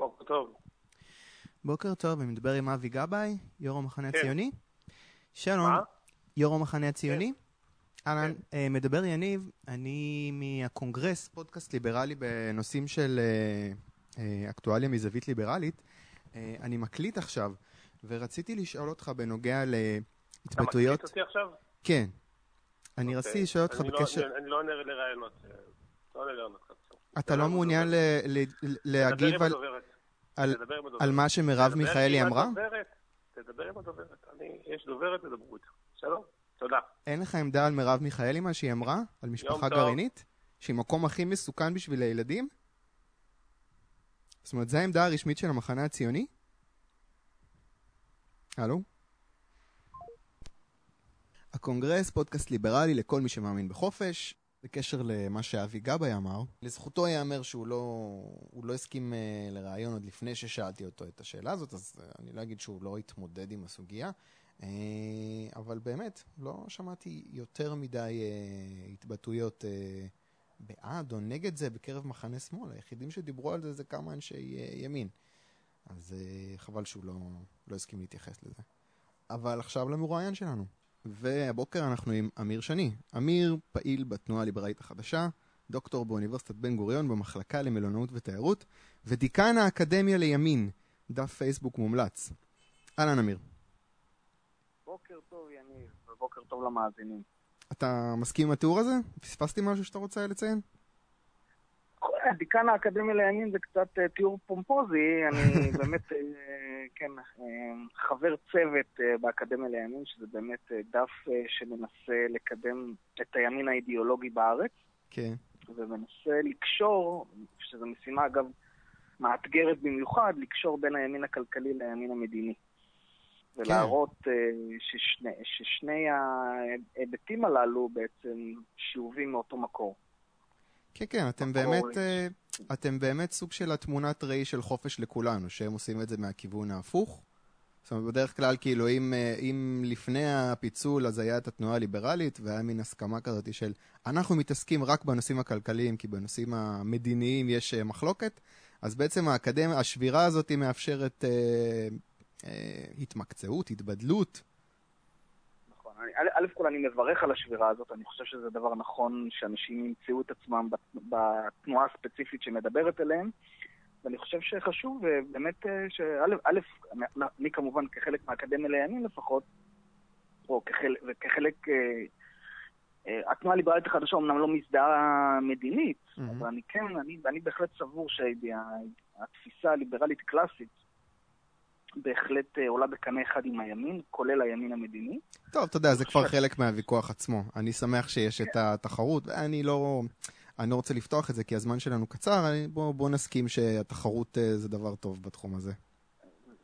בוקר טוב. בוקר טוב, אני מדבר עם אבי גבאי, יו"ר המחנה כן. הציוני. שלום, מה? יו"ר המחנה הציוני. אהלן, כן. אה, מדבר יניב, אני מהקונגרס, פודקאסט ליברלי בנושאים של אה, אה, אקטואליה מזווית ליברלית. אני מקליט עכשיו, ורציתי לשאול אותך בנוגע אתה להתבטאויות... מקליט אותי עכשיו? כן. אני אוקיי. רציתי לשאול אותך אני לא- בקשר... אני- אני לא עונה לרעיונות. לא עונה לרעיונות. אתה לא מעוניין ל- ל- להגיב על-. על-. על מה שמרב מיכאלי אמרה? הדוברת. תדבר עם הדוברת. אני- יש דוברת, תדברו איתה. שלום. תודה. אין לך עמדה על מרב מיכאלי, מה שהיא אמרה? על משפחה. גרעינית? שהיא מקום הכי מסוכן בשביל הילדים? זאת אומרת, זו העמדה הרשמית של המחנה הציוני? הלו? הקונגרס, פודקאסט ליברלי לכל מי שמאמין בחופש. בקשר למה שאבי גבאי אמר, לזכותו ייאמר שהוא לא, לא הסכים אה, לראיון עוד לפני ששאלתי אותו את השאלה הזאת, אז אה, אני לא אגיד שהוא לא התמודד עם הסוגיה. אה, אבל באמת, לא שמעתי יותר מדי התבטאויות בעד או נגד זה בקרב מחנה שמאל. היחידים שדיברו על זה זה כמה אנשי ימין. אז חבל שהוא לא, לא הסכים להתייחס לזה. אבל עכשיו למרואיין שלנו. והבוקר אנחנו עם אמיר שני. אמיר פעיל בתנועה הליברלית החדשה, דוקטור באוניברסיטת בן גוריון במחלקה למלונאות ותיירות, ודיקן האקדמיה לימין, דף פייסבוק מומלץ. אהלן אמיר. בוקר טוב, יניב, ובוקר טוב למאזינים. אתה מסכים עם התיאור הזה? פספסתי משהו שאתה רוצה לציין? דיקן האקדמיה לימין זה קצת אה, תיאור פומפוזי, אני באמת, אה, כן, אה, חבר צוות באקדמיה לימין, שזה באמת דף שמנסה לקדם את הימין האידיאולוגי בארץ, כן. ומנסה לקשור, שזו משימה אגב מאתגרת במיוחד, לקשור בין הימין הכלכלי לימין המדיני. ולהראות אה, ששני, ששני ההיבטים הללו בעצם שאובים מאותו מקור. כן, כן, אתם באמת. אה, אתם באמת סוג של התמונת ראי של חופש לכולנו, שהם עושים את זה מהכיוון ההפוך. זאת אומרת, בדרך כלל, כאילו, אם, אה, אם לפני הפיצול אז היה את התנועה הליברלית, והיה מין הסכמה כזאת של אנחנו מתעסקים רק בנושאים הכלכליים, כי בנושאים המדיניים יש אה, מחלוקת, אז בעצם האקדמיה, השבירה הזאת מאפשרת אה, אה, התמקצעות, התבדלות. אני- א', א' כל אני מברך על השבירה הזאת, אני חושב שזה דבר נכון שאנשים ימצאו את עצמם בת- בתנועה הספציפית שמדברת אליהם, ואני חושב שחשוב אה, באמת אה, שא', א', אני- כמובן כחלק מהאקדמיה לימין לפחות, או כחלק, וכחלק, אה, התנועה הליברלית החדשה אומנם לא מזדהה מדינית, מהמם. אבל אני כן, אני, אני בהחלט סבור שהתפיסה הליברלית קלאסית בהחלט אה, עולה בקנה אחד עם הימין, כולל הימין המדיני. טוב, אתה יודע, זה כבר חלק מהוויכוח עצמו. אני שמח שיש את התחרות, ואני לא... אני לא רוצה לפתוח את זה כי הזמן שלנו קצר, אני- בוא, נסכים שהתחרות אה, זה דבר טוב בתחום הזה.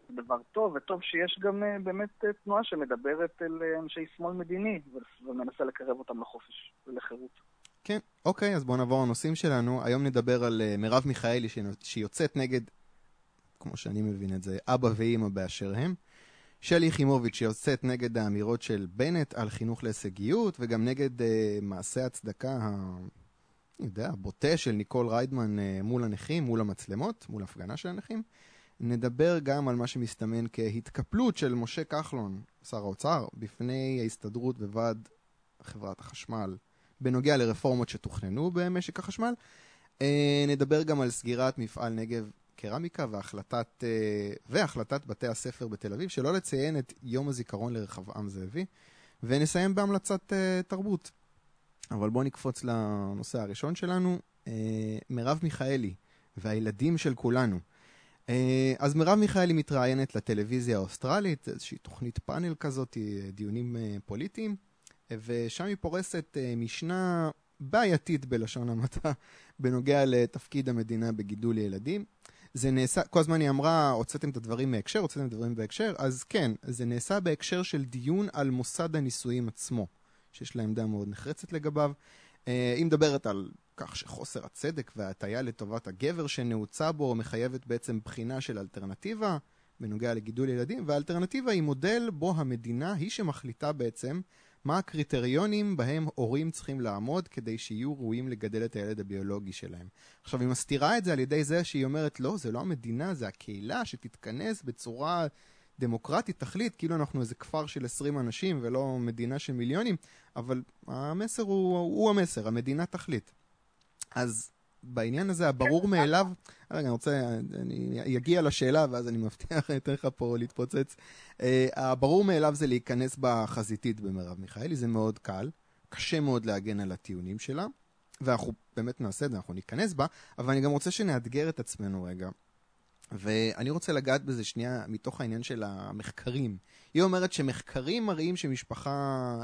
זה דבר טוב, וטוב שיש גם אה, באמת תנועה שמדברת אל אנשי שמאל מדיני ומנסה לקרב אותם לחופש ולחירות. כן, אוקיי, אז בואו נעבור לנושאים שלנו. היום נדבר על מרב מיכאלי שיוצאת נגד, כמו שאני מבין את זה, אבא ואימא באשר הם. שלי יחימוביץ' שיוצאת נגד האמירות של בנט על חינוך להישגיות, וגם נגד uh, מעשה הצדקה ה... אני יודע, הבוטה של ניקול ריידמן uh, מול הנכים, מול המצלמות, מול הפגנה של הנכים. נדבר גם על מה שמסתמן כהתקפלות של משה כחלון, שר האוצר, בפני ההסתדרות וועד חברת החשמל בנוגע לרפורמות שתוכננו במשק החשמל. אה, נדבר גם על סגירת מפעל נגב קרמיקה והחלטת, אה, והחלטת בתי הספר בתל אביב, שלא לציין את יום הזיכרון לרחבעם זאבי, ונסיים בהמלצת אה, תרבות. אבל בואו נקפוץ לנושא הראשון שלנו, אה, מרב מיכאלי והילדים של כולנו. אז מרב מיכאלי מתראיינת לטלוויזיה האוסטרלית, איזושהי תוכנית פאנל כזאת, דיונים פוליטיים, ושם היא פורסת משנה בעייתית בלשון המעטה בנוגע לתפקיד המדינה בגידול ילדים. זה נעשה, כל הזמן היא אמרה, הוצאתם את הדברים מהקשר, הוצאתם את הדברים בהקשר, אז כן, זה נעשה בהקשר של דיון על מוסד הנישואים עצמו, שיש לה עמדה מאוד נחרצת לגביו. אה, היא מדברת על כך שחוסר הצדק וההטיה לטובת הגבר שנעוצה בו מחייבת בעצם בחינה של אלטרנטיבה בנוגע לגידול ילדים, והאלטרנטיבה היא מודל בו המדינה היא שמחליטה בעצם מה הקריטריונים בהם הורים צריכים לעמוד כדי שיהיו ראויים לגדל את הילד הביולוגי שלהם. עכשיו, היא מסתירה את זה על ידי זה שהיא אומרת, לא, זה לא המדינה, זה הקהילה שתתכנס בצורה דמוקרטית, תחליט, כאילו אנחנו איזה כפר של 20 אנשים ולא מדינה של מיליונים, אבל המסר הוא, הוא המסר, המדינה תחליט. אז בעניין הזה הברור כן, מאליו, רגע, אני רוצה, אני אגיע לשאלה ואז אני מבטיח, אתן לך פה להתפוצץ. Uh, הברור מאליו זה להיכנס בחזיתית במרב מיכאלי, זה מאוד קל, קשה מאוד להגן על הטיעונים שלה, ואנחנו באמת נעשה את זה, אנחנו ניכנס בה, אבל אני גם רוצה שנאתגר את עצמנו רגע. ואני רוצה לגעת בזה שנייה מתוך העניין של המחקרים. היא אומרת שמחקרים מראים שמשפחה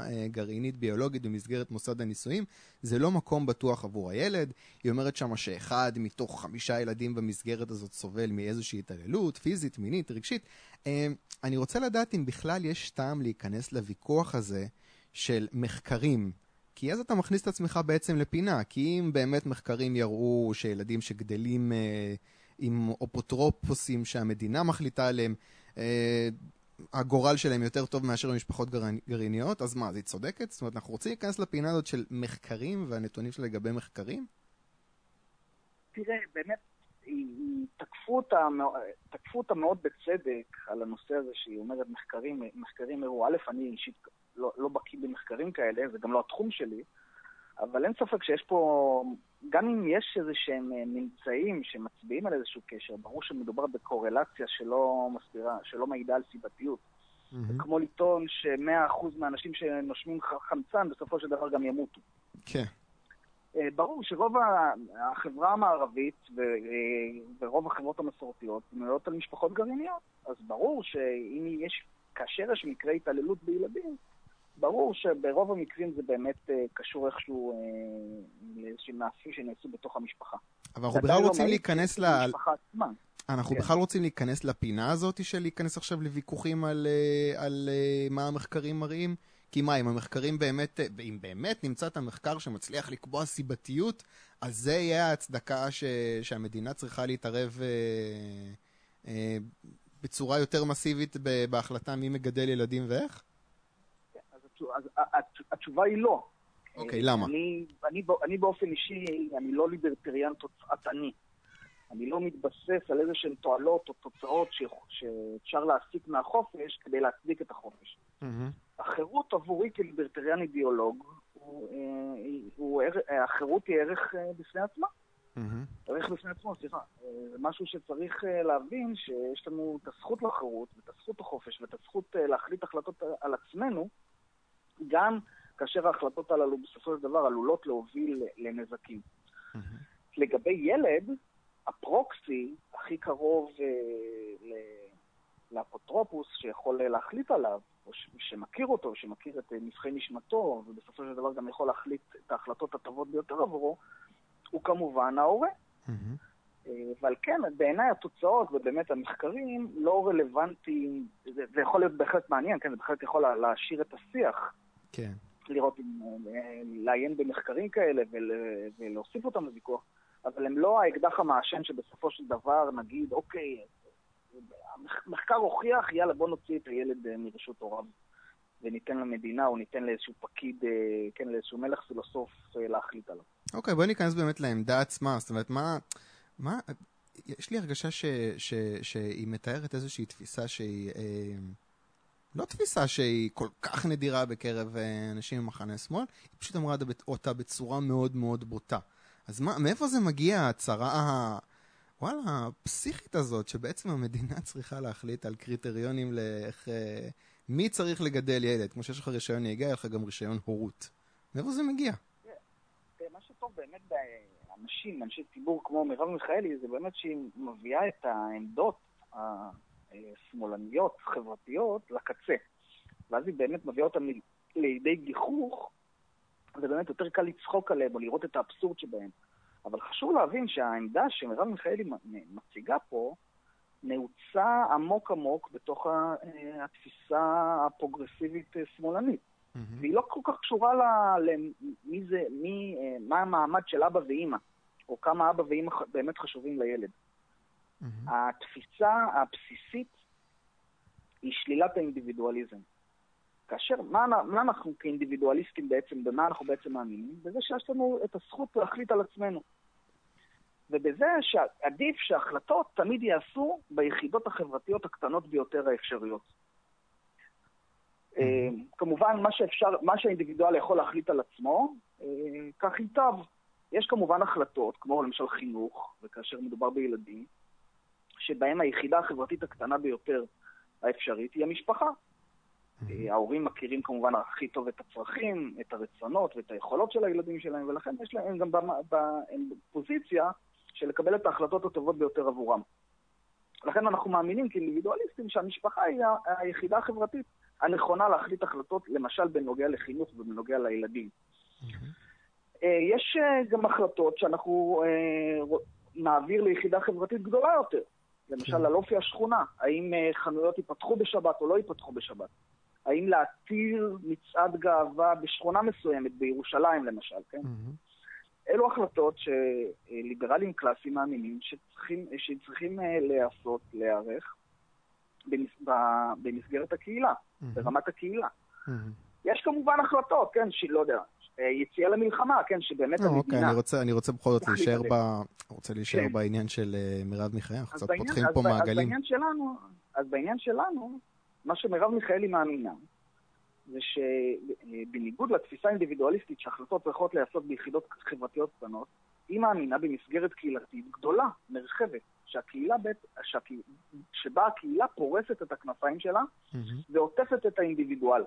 אה, גרעינית ביולוגית במסגרת מוסד הנישואים זה לא מקום בטוח עבור הילד. היא אומרת שמה שאחד מתוך חמישה ילדים במסגרת הזאת סובל מאיזושהי התעללות, פיזית, מינית, רגשית. אה, אני רוצה לדעת אם בכלל יש טעם להיכנס לוויכוח הזה של מחקרים. כי אז אתה מכניס את עצמך בעצם לפינה, כי אם באמת מחקרים יראו שילדים שגדלים אה, עם אפוטרופוסים שהמדינה מחליטה עליהם, אה, הגורל שלהם יותר טוב מאשר במשפחות גרעיניות, אז מה, אז היא צודקת? זאת אומרת, אנחנו רוצים להיכנס לפינה הזאת של מחקרים והנתונים שלה לגבי מחקרים? תראה, באמת, תקפו אותה, תקפו אותה מאוד בצדק על הנושא הזה שהיא אומרת מחקרים, מחקרים הראו, א', אני אישית לא, לא בקיא במחקרים כאלה, זה גם לא התחום שלי, אבל אין ספק שיש פה, גם אם יש איזה שהם אה, ממצאים שמצביעים על איזשהו קשר, ברור שמדובר בקורלציה שלא מסבירה, שלא מעידה על סיבתיות. Mm-hmm. כמו לטעון ש-100% מהאנשים שנושמים חמצן בסופו של דבר גם ימותו. כן. אה, ברור שרוב החברה המערבית. אה, ורוב החברות המסורתיות בנויות על משפחות גרעיניות. אז ברור שאם יש, כאשר יש מקרי התעללות בילדים, ברור שברוב המקרים זה באמת uh, קשור איכשהו uh, לאיזשהם מעשים שנעשו בתוך המשפחה. אבל אנחנו בכלל רוצים להיכנס ל... אנחנו כן. בכלל רוצים להיכנס לפינה הזאת של להיכנס עכשיו לוויכוחים על, על uh, מה המחקרים מראים? כי מה, אם המחקרים באמת, אם באמת נמצא את המחקר שמצליח לקבוע סיבתיות, אז זה יהיה ההצדקה ש, שהמדינה צריכה להתערב uh, uh, בצורה יותר מסיבית בהחלטה מי מגדל ילדים ואיך? התשובה היא לא. אוקיי, okay, למה? אני, אני, אני באופן אישי, אני לא ליברטריאן תוצאתני. אני לא מתבסס על איזה שהן תועלות או תוצאות ש, שאפשר להסיק מהחופש כדי להצדיק את החופש. Mm-hmm. החירות עבורי כליברטריאן אידיאולוג, הוא, אה, הוא, החירות היא ערך אה, בפני עצמה. Mm-hmm. ערך בפני עצמו, סליחה. זה משהו שצריך להבין שיש לנו את הזכות לחירות, ואת הזכות לחופש, ואת הזכות להחליט החלטות על עצמנו, גם כאשר ההחלטות הללו בסופו של דבר עלולות להוביל לנזקים. Mm-hmm. לגבי ילד, הפרוקסי הכי קרוב אה, לאפוטרופוס שיכול להחליט עליו, או ש- שמכיר אותו, שמכיר את נבחי נשמתו, ובסופו של דבר גם יכול להחליט את ההחלטות הטובות ביותר עבורו, הוא כמובן ההורה. Mm-hmm. ועל כן, בעיניי התוצאות ובאמת המחקרים לא רלוונטיים, זה, זה יכול להיות בהחלט מעניין, כן, זה בהחלט יכול להעשיר את השיח, כן. לראות, לעיין במחקרים כאלה ולהוסיף אותם לוויכוח, אבל הם לא האקדח המעשן שבסופו של דבר נגיד, אוקיי, המחקר הוכיח, יאללה, בוא נוציא את הילד אה, מרשות הוריו וניתן למדינה או ניתן לאיזשהו פקיד, אה, כן, לאיזשהו מלך פילוסוף אה, להחליט עליו. אוקיי, בוא ניכנס באמת לעמדה עצמה, זאת אומרת, מה... מה... יש לי הרגשה ש, ש, שהיא מתארת איזושהי תפיסה שהיא... אה, לא תפיסה שהיא כל כך נדירה בקרב אה, אנשים ממחנה שמאל, היא פשוט אמרה אותה בצורה מאוד מאוד בוטה. אז מה, מאיפה זה מגיע ההצהרה ה... וואלה, הפסיכית הזאת, שבעצם המדינה צריכה להחליט על קריטריונים לאיך... אה, מי צריך לגדל ילד? כמו שיש לך רישיון נהיגה, יהיה לך גם רישיון הורות. מאיפה זה מגיע? מה שטוב באמת באנשים, אנשי ציבור כמו מרב מיכאלי, זה באמת שהיא מביאה את העמדות שמאלניות, חברתיות, לקצה. ואז היא באמת מביאה אותם לידי גיחוך, ובאמת יותר קל לצחוק עליהם או לראות את האבסורד שבהם. אבל חשוב להבין שהעמדה שמרב מיכאלי מציגה פה, נעוצה עמוק עמוק בתוך אה, התפיסה הפרוגרסיבית אה, שמאלנית. Mm-hmm. והיא לא כל כך קשורה למי זה, מי, אה, מה המעמד של אבא ואימא, או כמה אבא ואימא באמת חשובים לילד. Mm-hmm. התפיסה הבסיסית היא שלילת האינדיבידואליזם. כאשר, מה, מה אנחנו כאינדיבידואליסטים בעצם, במה אנחנו בעצם מאמינים? בזה שיש לנו את הזכות להחליט על עצמנו. ובזה שעדיף שהחלטות תמיד ייעשו ביחידות החברתיות הקטנות ביותר האפשריות. אה, כמובן, מה שאפשר, מה שהאינדיבידואל יכול להחליט על עצמו, אה, כך ייטב. יש כמובן החלטות, כמו למשל חינוך, וכאשר מדובר בילדים, שבהם היחידה החברתית הקטנה ביותר האפשרית היא המשפחה. אה, ההורים מכירים כמובן הכי טוב את הצרכים, את הרצונות ואת היכולות של הילדים שלהם, ולכן יש להם גם בפוזיציה של לקבל את ההחלטות הטובות ביותר עבורם. לכן אנחנו מאמינים כאינדיבידואליסטים שהמשפחה היא היחידה החברתית הנכונה להחליט החלטות, למשל בנוגע לחינוך ובנוגע לילדים. אה, יש אה, גם החלטות שאנחנו נעביר ליחידה חברתית גדולה יותר. למשל. על אופי השכונה, האם חנויות ייפתחו בשבת או לא ייפתחו בשבת. האם להתיר מצעד גאווה בשכונה מסוימת, בירושלים למשל, כן? Mm-hmm. אלו החלטות שליברלים קלאסיים מאמינים שצריכים, שצריכים אה, להיעשות, להיערך במסגרת הקהילה, mm-hmm. ברמת הקהילה. Mm-hmm. יש כמובן החלטות, כן, שלא יודע, אה, יציאה למלחמה, כן, שבאמת לא, המדינה... אוקיי, אני רוצה, אני רוצה בכל זאת להישאר ב... רוצה להישאר כן. בעניין של אה, מרב מיכאל, אנחנו קצת פותחים פה מעגלים. אז בעניין שלנו, אז בעניין שלנו, מה שמרב מיכאלי מאמינה, זה שבניגוד לתפיסה האינדיבידואליסטית שהחלטות צריכות להיעשות ביחידות חברתיות קטנות, היא מאמינה במסגרת קהילתית גדולה, נרחבת, שהקהילה בית, שהקה, שבה הקהילה פורסת את הכנפיים שלה mm-hmm. ועוטפת את האינדיבידואל.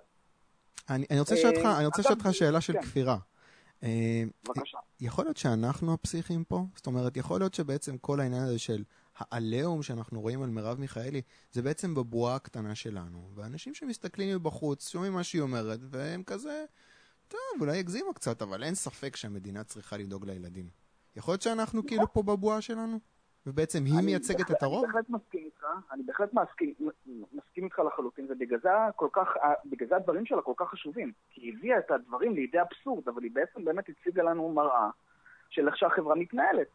אני, אני רוצה לשאול אותך שאלה של כן. כפירה. אה, בבקשה. יכול להיות שאנחנו הפסיכים פה? זאת אומרת, יכול להיות שבעצם כל העניין הזה של העליהום שאנחנו רואים על מרב מיכאלי, זה בעצם בבועה הקטנה שלנו. ואנשים שמסתכלים מבחוץ, שומעים מה שהיא אומרת, והם כזה, טוב, אולי הגזימו קצת, אבל אין ספק שהמדינה צריכה לדאוג לילדים. יכול להיות שאנחנו כאילו פה בבועה שלנו? ובעצם היא מייצגת את הרוב? אני בהחלט מסכים איתך, אני בהחלט מסכים, מסכים איתך לחלוטין, ובגלל זה, הדברים שלה כל כך חשובים. כי היא הביאה את הדברים לידי אבסורד, אבל היא בעצם באמת הציגה לנו מראה של איך שהחברה מתנהלת.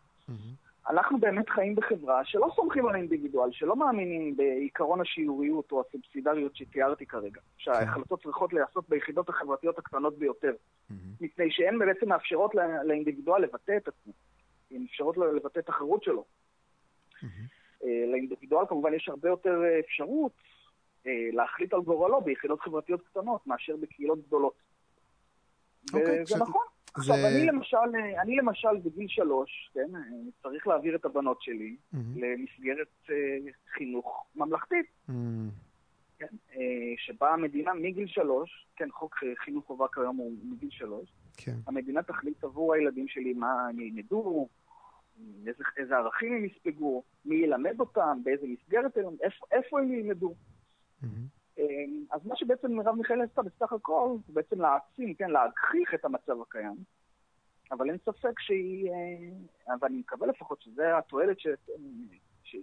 אנחנו באמת חיים בחברה שלא סומכים על האינדיבידואל, שלא מאמינים בעיקרון השיוריות או הסובסידריות שתיארתי כרגע, שההחלטות צריכות להיעשות ביחידות החברתיות הקטנות ביותר, מפני שהן בעצם מאפשרות לאינדיבידואל לבטא את עצמו, הן מאפשרות לו לבטא את החירות שלו. אה, לאינדיבידואל כמובן יש הרבה יותר אה, אפשרות אה, להחליט על גורלו ביחידות חברתיות קטנות מאשר בקהילות גדולות. אוקיי, וזה נכון. עכשיו. אני למשל, אני למשל בגיל שלוש, כן, צריך להעביר את הבנות שלי mm-hmm. למסגרת חינוך ממלכתית. Mm-hmm. כן, שבה המדינה מגיל שלוש, כן, חוק חינוך חובה כיום הוא מגיל שלוש, כן. המדינה תחליט עבור הילדים שלי מה הם ילמדו, איזה, איזה ערכים הם יספגו, מי ילמד אותם, באיזה מסגרת הם, איפה, איפה הם ילמדו. Mm-hmm. אז מה שבעצם מרב מיכאל עשתה בסך הכל, זה בעצם להעצים, כן, להגחיך את המצב הקיים. אבל אין ספק שהיא, אה, אבל אני מקווה לפחות שזה התועלת ש, ש,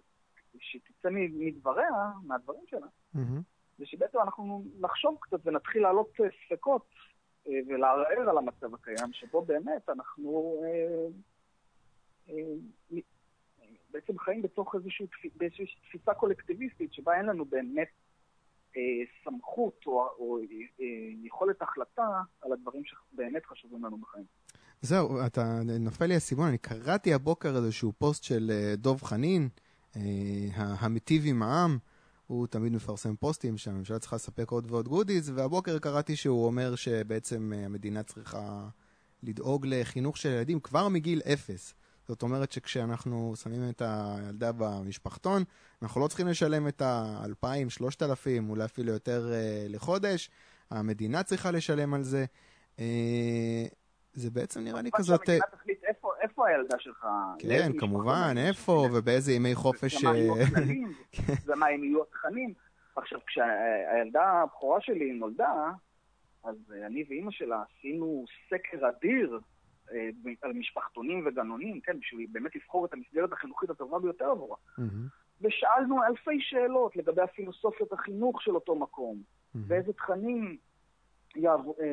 שתצא מדבריה, מהדברים שלה, mm-hmm. זה שבעצם אנחנו נחשוב קצת ונתחיל להעלות ספקות אה, ולערער על המצב הקיים, שבו באמת אנחנו אה, בעצם חיים בתוך איזושהי, באיזושהי תפיסה קולקטיביסטית, שבה אין לנו באמת אה, סמכות או, או אה, יכולת החלטה על הדברים שבאמת חשובים לנו בחיים. זהו, אתה נופל לי הסימון, אני קראתי הבוקר איזשהו פוסט של אה, דוב חנין, אה, המיטיב עם העם. הוא תמיד מפרסם פוסטים שהממשלה צריכה לספק עוד ועוד גודיז, והבוקר קראתי שהוא אומר שבעצם אה, המדינה צריכה לדאוג לחינוך של ילדים כבר מגיל אפס. זאת אומרת שכשאנחנו שמים את הילדה במשפחתון, אנחנו לא צריכים לשלם את ה-2,000, 3,000, אולי אפילו יותר uh, לחודש, המדינה צריכה לשלם על זה. Uh, זה בעצם נראה לי כזאת... שהמדינה תחליט איפה, איפה הילדה שלך. כן, כמובן, איפה, ובאיזה ימי חופש... ומה יהיו הכללים, ומה הם יהיו התכנים. עכשיו, כשהילדה הבכורה שלי נולדה, אז אני ואימא שלה עשינו סקר אדיר אה, על משפחתונים וגנונים, כן, בשביל באמת לבחור את המסגרת החינוכית הטובה ביותר עבורה. Mm-hmm. ושאלנו אלפי שאלות לגבי הפילוסופיית החינוך של אותו מקום, mm-hmm. ואיזה תכנים יעב, אה,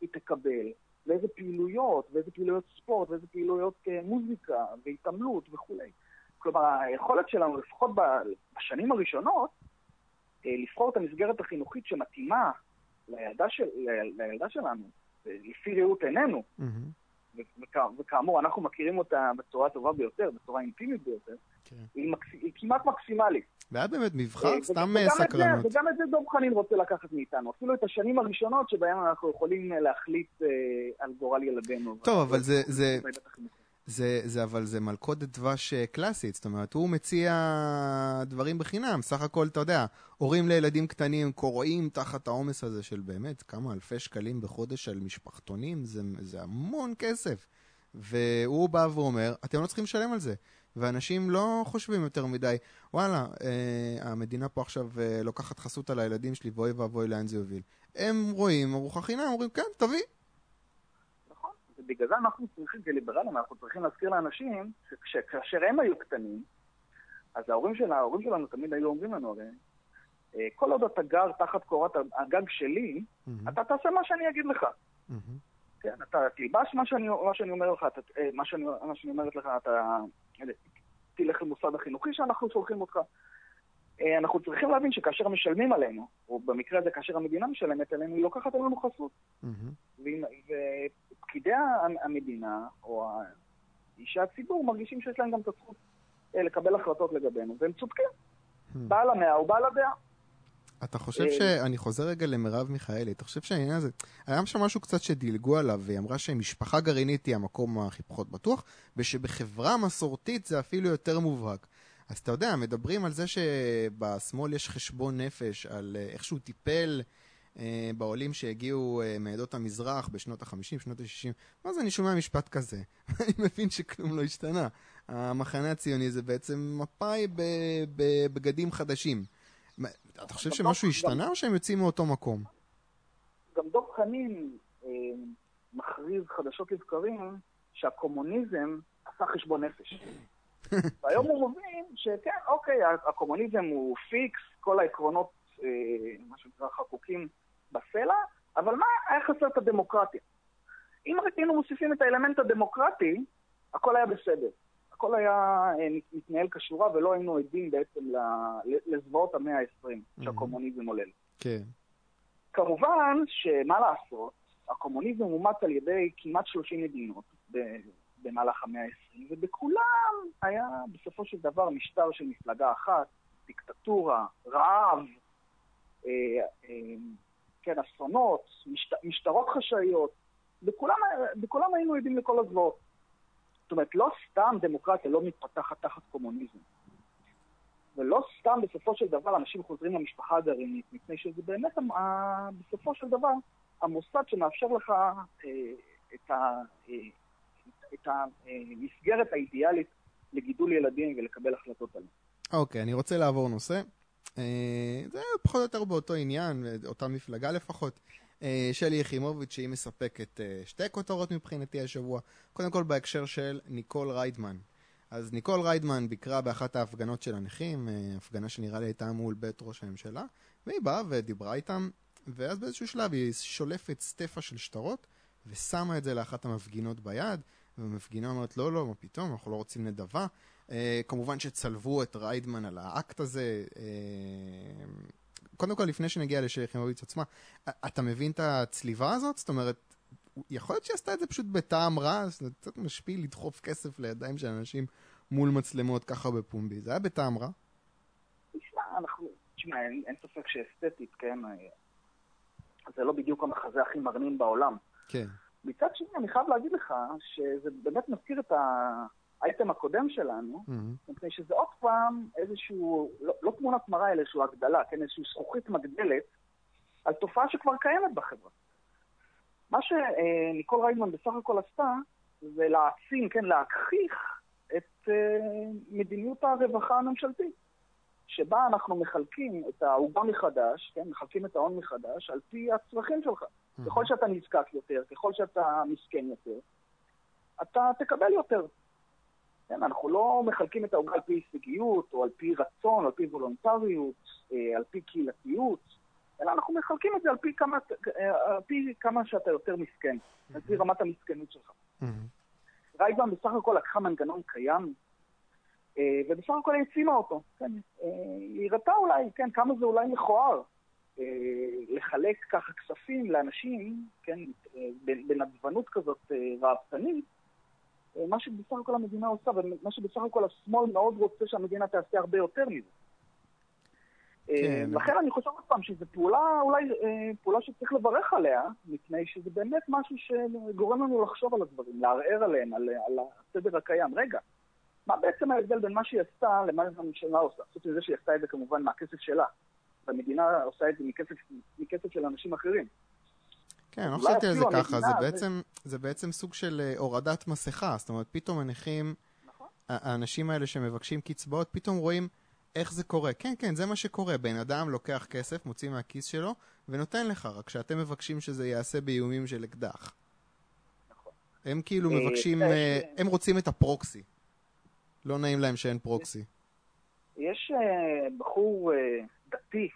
היא תקבל, ואיזה פעילויות, ואיזה פעילויות ספורט, ואיזה פעילויות אה, מוזיקה, והתעמלות וכולי. כלומר, היכולת שלנו, לפחות בשנים הראשונות, לבחור את המסגרת החינוכית שמתאימה לילדה, של, לילדה שלנו, לפי ראות עינינו, וכאמור, אנחנו מכירים אותה בצורה הטובה ביותר, בצורה אינטימית ביותר, כן. היא, מקס... היא כמעט מקסימלית. והיה באמת מבחר, אה, סתם אה, סקרנות. וגם את זה דב חנין רוצה לקחת מאיתנו. אפילו את השנים הראשונות שבהן אנחנו יכולים להחליט אה, על גורל ילדינו. טוב, אבל זה... זה... זה, אבל זה מלכודת דבש אה, קלאסית, זאת אומרת, הוא מציע דברים בחינם, סך הכל, אתה יודע, הורים לילדים קטנים קוראים תחת העומס הזה של באמת כמה אלפי שקלים בחודש על משפחתונים, זה, זה המון כסף. והוא בא ואומר, אתם לא צריכים לשלם על זה. ואנשים לא חושבים יותר מדי, וואלה, אה, המדינה פה עכשיו אה, לוקחת חסות על הילדים שלי, ואוי ואבוי לאן זה יוביל. הם רואים ארוחה חינם, אומרים, כן, תביא, ובגלל זה אנחנו צריכים, כליברלים, אנחנו צריכים להזכיר לאנשים שכאשר הם היו קטנים, אז ההורים, של, ההורים שלנו תמיד היו אומרים לנו הרי, אה, כל עוד אתה גר תחת קורת הגג שלי, mm-hmm. אתה תעשה מה שאני אגיד לך. Mm-hmm. כן, אתה תלבש מה שאני, מה שאני אומר לך, אתה, אה, מה, שאני, מה שאני אומרת לך, אתה תלך למוסד החינוכי שאנחנו שולחים אותך. אה, אנחנו צריכים להבין שכאשר משלמים עלינו, או במקרה הזה כאשר המדינה משלמת עלינו, היא לוקחת עלינו חסות. Mm-hmm. ופקידי המדינה, או אישי הציבור, מרגישים שיש להם גם את הזכות אה, לקבל החלטות לגבינו, והם צודקים. Mm-hmm. בעל המאה הוא בעל הדעה. אתה חושב ש... אני חוזר רגע למרב מיכאלי, אתה חושב שהעניין הזה... היה שם משהו קצת שדילגו עליו, והיא אמרה שמשפחה גרעינית היא המקום הכי פחות בטוח, ושבחברה מסורתית זה אפילו יותר מובהק. אז אתה יודע, מדברים על זה שבשמאל יש חשבון נפש, על אה, איך שהוא טיפל אה, בעולים שהגיעו אה, מעדות המזרח בשנות ה-50, שנות ה-60. מה זה, אני שומע משפט כזה, ואני מבין שכלום לא השתנה. המחנה הציוני זה בעצם מפא"י בבגדים חדשים. אתה חושב שמשהו השתנה או שהם יוצאים מאותו מקום? גם דב חנין אה, מכריז חדשות לבקרים שהקומוניזם עשה חשבון נפש. והיום הוא מבין שכן, אוקיי, הקומוניזם הוא פיקס, כל העקרונות, אה, מה שנקרא חקוקים בסלע, אבל מה, היה חסר את הדמוקרטיה. אם רק היינו מוסיפים את האלמנט הדמוקרטי, הכל היה בסדר. הכל היה אה, מתנהל כשורה ולא היינו עדים בעצם לזוועות המאה ה-20 שהקומוניזם עולל. כן. כמובן שמה לעשות, הקומוניזם אומץ על ידי כמעט 30 מדינות במהלך המאה ה-20, ובכולם היה בסופו של דבר משטר של מפלגה אחת, דיקטטורה, רעב, אה, אה, כן, אסונות, משט, משטרות חשאיות, בכולם, בכולם היינו עדים לכל הזוועות. זאת אומרת, לא סתם דמוקרטיה לא מתפתחת תחת קומוניזם. ולא סתם בסופו של דבר אנשים חוזרים למשפחה הגרעינית, מפני שזה באמת בסופו של דבר המוסד שמאפשר לך אה, את, ה, אה, את המסגרת האידיאלית לגידול ילדים ולקבל החלטות עליהם. אוקיי, okay, אני רוצה לעבור נושא. אה, זה פחות או יותר באותו עניין, אותה מפלגה לפחות. אה, שלי יחימוביץ', שהיא מספקת אה, שתי כותרות מבחינתי השבוע. קודם כל בהקשר של ניקול ריידמן. אז ניקול ריידמן ביקרה באחת ההפגנות של הנכים, הפגנה שנראה לי הייתה מול בית ראש הממשלה, והיא באה ודיברה איתם, ואז באיזשהו שלב היא שולפת סטפה של שטרות, ושמה את זה לאחת המפגינות ביד, והמפגינה אומרת, לא, לא, מה פתאום, אנחנו לא רוצים נדבה. אה, כמובן שצלבו את ריידמן על האקט הזה. אה, קודם כל, לפני שנגיע לשלי יחימוביץ עצמה, אתה מבין את הצליבה הזאת? זאת אומרת, יכול להיות שהיא עשתה את זה פשוט בטעם רע, זה קצת משפיל לדחוף כסף לידיים של אנשים מול מצלמות ככה בפומבי. זה היה בטעם רע? תשמע, אנחנו... תשמע, אין, אין ספק שאסתטית, כן? זה לא בדיוק המחזה הכי מרנין בעולם. כן. מצד שני, אני חייב להגיד לך שזה באמת מזכיר את האייטם הקודם שלנו, mm-hmm. מפני שזה עוד פעם איזשהו, לא, לא תמונת מראה, אלא איזושהי הגדלה, כן, איזושהי זכוכית מגדלת על תופעה שכבר קיימת בחברה. מה שניקול ריידמן בסך הכל עשתה, זה להעצים, כן, להגחיך את uh, מדיניות הרווחה הממשלתית. שבה אנחנו מחלקים את העוגה מחדש, כן, מחלקים את ההון מחדש, על פי הצרכים שלך. Mm-hmm. ככל שאתה נזקק יותר, ככל שאתה מסכן יותר, אתה תקבל יותר. כן, אנחנו לא מחלקים את העוגה על פי הישגיות, או על פי רצון, או על פי וולונטריות, אה, על פי קהילתיות, אלא אנחנו מחלקים את זה על פי כמה, אה, על פי כמה שאתה יותר מסכן, mm-hmm. על פי רמת המסכנות שלך. Mm-hmm. רייבן בסך הכל לקחה מנגנון קיים, אה, ובסך הכל העצימה אותו. כן, היא הראתה אולי, כן, כמה זה אולי מכוער לחלק ככה כספים לאנשים, כן, אה, בנדבנות כזאת אה, ראוותנית, אה, מה שבסך הכל המדינה עושה, ומה שבסך הכל השמאל מאוד רוצה שהמדינה תעשה הרבה יותר מזה. אה, כן. לכן אני חושב עוד פעם שזו פעולה, אולי אה, פעולה שצריך לברך עליה, מפני שזה באמת משהו שגורם לנו לחשוב על הדברים, לערער עליהם, על, על הסדר הקיים. רגע, מה בעצם ההבדל בין מה שהיא עשתה למה שהממשלה עושה? חוץ מזה שהיא עשתה את זה כמובן מהכסף שלה. והמדינה עושה את זה מכסף, מכסף של אנשים אחרים. כן, לא אולי חשבתי על זה ככה, זה בעצם, זה בעצם סוג של אה, הורדת מסכה, זאת אומרת, פתאום הנכים, נכון. האנשים האלה שמבקשים קצבאות, פתאום רואים איך זה קורה. כן, כן, זה מה שקורה. בן אדם לוקח כסף, מוציא מהכיס שלו, ונותן לך, רק שאתם מבקשים שזה ייעשה באיומים של אקדח. נכון. הם כאילו אה, מבקשים, יש, אה, אה, הם רוצים את הפרוקסי. לא נעים להם שאין פרוקסי. יש אה, בחור אה, דתי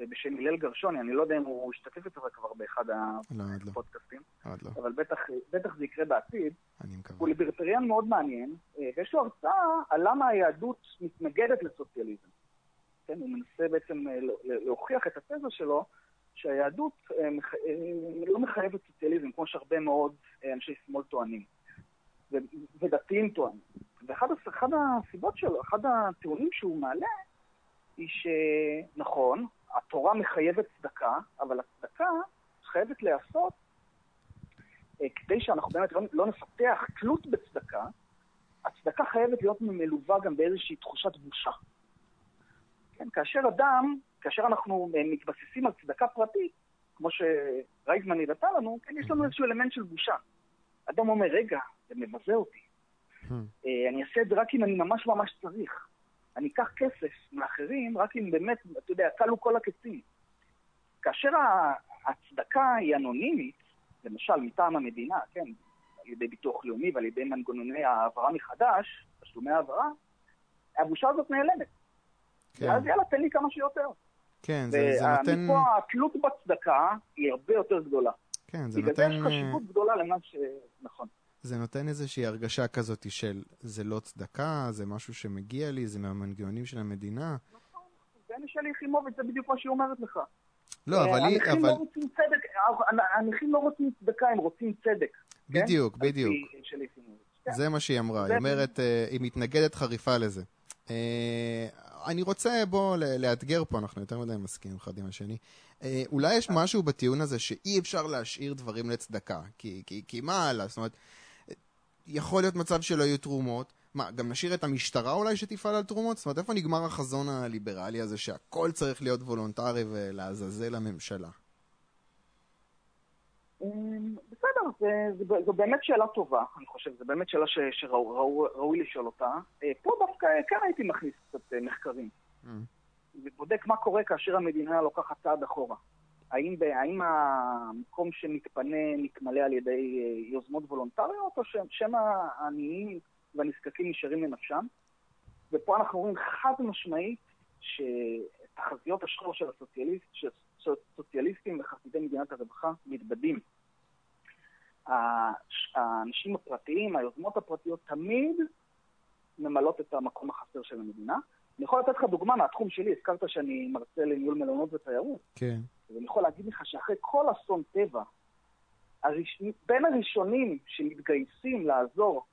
אה, בשם הלל גרשוני, אני לא יודע אם הוא השתתף אצלך כבר באחד לא, לא, הפודקאסטים, לא. אבל בטח, בטח זה יקרה בעתיד. אני מקווה. הוא ליברטריאן מאוד מעניין, אה, ויש לו הרצאה על למה היהדות מתנגדת לסוציאליזם. כן, הוא מנסה בעצם אה, לה- להוכיח את התזה שלו שהיהדות אה, אה, לא מחייבת סוציאליזם, כמו שהרבה מאוד אה, אנשי שמאל טוענים, ודתיים טוענים. ואחת הס- אחת הסיבות שלו, אחד הטיעונים שהוא מעלה, היא שנכון, התורה מחייבת צדקה, אבל הצדקה חייבת להיעשות אה, כדי שאנחנו באמת לא, לא נפתח תלות בצדקה, הצדקה חייבת להיות מלווה גם באיזושהי תחושת בושה. כן, כאשר אדם, כאשר אנחנו אה, מתבססים על צדקה פרטית, כמו שרייזמן הראתה לנו, כן, יש לנו איזשהו אלמנט של בושה. אדם אומר, רגע, זה מבזה אותי. Hmm. אה, אני אעשה את זה רק אם אני ממש ממש צריך. אני אקח כסף מאחרים רק אם באמת, אתה יודע, כלו כל הקצים. כאשר ה- הצדקה היא אנונימית, למשל מטעם המדינה, כן, על ידי ביטוח לאומי ועל ידי מנגנוני העברה מחדש, תשלומי העברה, הבושה הזאת נעלמת. כן, ואז יאללה, תן לי כמה שיותר. כן, זה זה נותן... ומפה התלות בצדקה היא הרבה יותר גדולה. כן, זה בגלל זה נותן... יש חשיבות גדולה למה ש... נכון. זה נותן איזושהי הרגשה כזאת של זה לא צדקה, זה משהו שמגיע לי, זה מהמנגנונים של המדינה. ואני שלי יחימוביץ, זה בדיוק מה שהיא אומרת לך. לא, אה, אבל היא... הנכים אבל... לא רוצים צדק, הנכים לא רוצים צדקה, הם רוצים צדק. כן? בדיוק, פי בדיוק. כן. זה מה שהיא אמרה, זה- היא אומרת, אה, היא מתנגדת חריפה לזה. אה, אני רוצה, בוא, לאתגר פה, אנחנו יותר מדי מסכימים אחד עם השני. אה, אולי יש משהו בטיעון הזה שאי אפשר להשאיר דברים לצדקה, כי, כי, כי מה הלאה? זאת אומרת, אה, יכול להיות מצב שלא יהיו תרומות. מה, גם נשאיר את המשטרה אולי שתפעל על תרומות? זאת אומרת, איפה נגמר החזון הליברלי הזה שהכל צריך להיות וולונטרי ולעזאזל הממשלה? אמ, בסדר, זו באמת שאלה טובה, אני חושב, זו באמת שאלה שראוי לשאול אותה. אה, פה דווקא כן הייתי מכניס קצת אה, מחקרים. Mm. ובודק מה קורה כאשר המדינה לוקחת צעד אחורה. האם, האם המקום שמתפנה מתמלא על ידי אה, יוזמות וולונטריות, או שמא העניים והנזקקים נשארים לנפשם? ופה אנחנו רואים חד משמעית שתחזיות השחור של הסוציאליסט, של סוציאליסטים וחסידי מדינת הרווחה מתבדים. האנשים הפרטיים, היוזמות הפרטיות, תמיד ממלאות את המקום החסר של המדינה. אני יכול לתת לך דוגמה מהתחום שלי, הזכרת שאני מרצה לניהול מלונות ותיירות, כן. אז אני יכול להגיד לך שאחרי כל אסון טבע, הראש... בין הראשונים שמתגייסים לעזור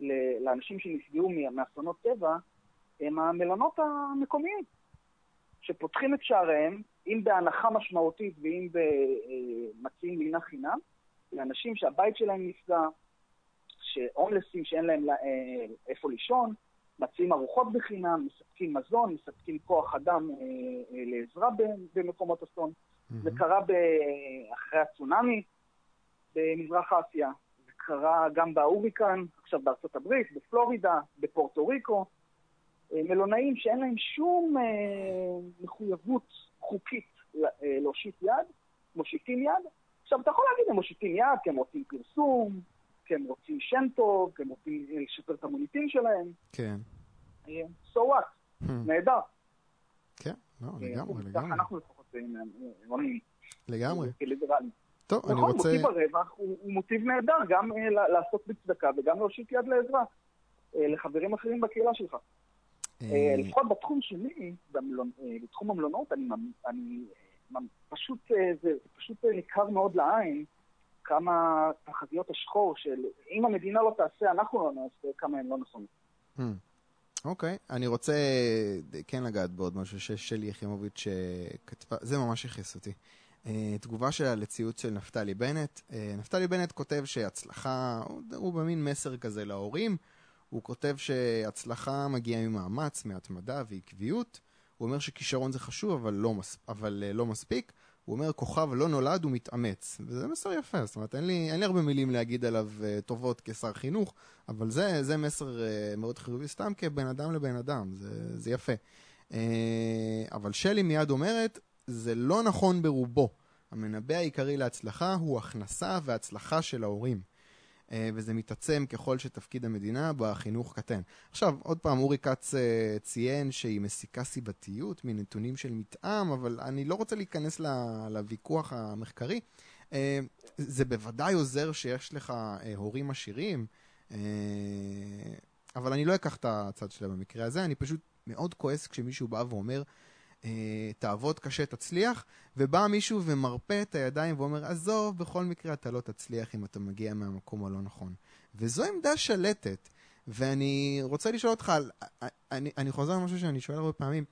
ל- לאנשים שנפגעו מאסונות טבע, הם המלונות המקומיים, שפותחים את שעריהם, אם בהנחה משמעותית ואם מציעים לינה חינם, לאנשים שהבית שלהם נפגע, שהומלסים שאין להם אה, איפה לישון, מציעים ארוחות בחינם, מספקים מזון, מספקים כוח אדם אה, אה, לעזרה במקומות אסון. זה קרה ב- אחרי הצונאמי במזרח אסיה, זה קרה גם בהוריקן, עכשיו בארצות הברית, בפלורידה, בפורטו ריקו. אה, מלונאים שאין להם שום אה, מחויבות חוקית אה, להושיט יד, מושיטים יד. עכשיו, אתה יכול להגיד, הם מושיטים יד כי הם רוצים פרסום, כי הם רוצים שם טוב, כי הם רוצים אה, לשפר את המוניטין שלהם. כן. אה, so what? נהדר. כן, לא, אה, לגמרי, לגמרי. אנחנו לפחות רואים. לגמרי. טוב, אני נכון, רוצה... מוטיב הרווח הוא, מוטיב נהדר, גם לעסוק בצדקה וגם להושיט יד לעזרה לחברים אחרים בקהילה שלך. לפחות בתחום שלי, בתחום המלונות, אני, פשוט, זה פשוט ניכר מאוד לעין כמה תחזיות השחור של אם המדינה לא תעשה, אנחנו לא נעשה, כמה הן לא נכונות. Hmm. אוקיי, okay. אני רוצה כן לגעת בעוד משהו ששלי יחימוביץ' כתבה, זה ממש הכעיס אותי. Uh, תגובה שלה לציוץ של נפתלי בנט. Uh, נפתלי בנט כותב שהצלחה, הוא, הוא במין מסר כזה להורים, הוא כותב שהצלחה מגיעה ממאמץ, מהתמדה ועקביות. הוא אומר שכישרון זה חשוב, אבל לא, מס, אבל, uh, לא מספיק. הוא אומר, כוכב לא נולד, הוא מתאמץ. וזה מסר יפה, זאת אומרת, אין לי, אין לי הרבה מילים להגיד עליו uh, טובות כשר חינוך, אבל זה, זה מסר uh, מאוד חיובי, סתם כבן אדם לבן אדם, זה, זה יפה. Uh, אבל שלי מיד אומרת, זה לא נכון ברובו. המנבא העיקרי להצלחה הוא הכנסה והצלחה של ההורים. אה, וזה מתעצם ככל שתפקיד המדינה בחינוך קטן. עכשיו, עוד פעם, אורי כץ אה, ציין שהיא מסיקה סיבתיות מנתונים של מתאם, אבל אני לא רוצה להיכנס לוויכוח המחקרי. אה, זה בוודאי עוזר שיש לך הורים עשירים, אבל אני לא אקח את הצד שלה במקרה הזה, אני פשוט מאוד כועס כשמישהו בא ואומר, תעבוד קשה, תצליח, ובא מישהו ומרפה את הידיים ואומר, עזוב, בכל מקרה אתה לא תצליח אם אתה מגיע מהמקום הלא נכון. וזו עמדה שלטת. ואני רוצה לשאול אותך, אני, אני חוזר על משהו שאני שואל הרבה פעמים,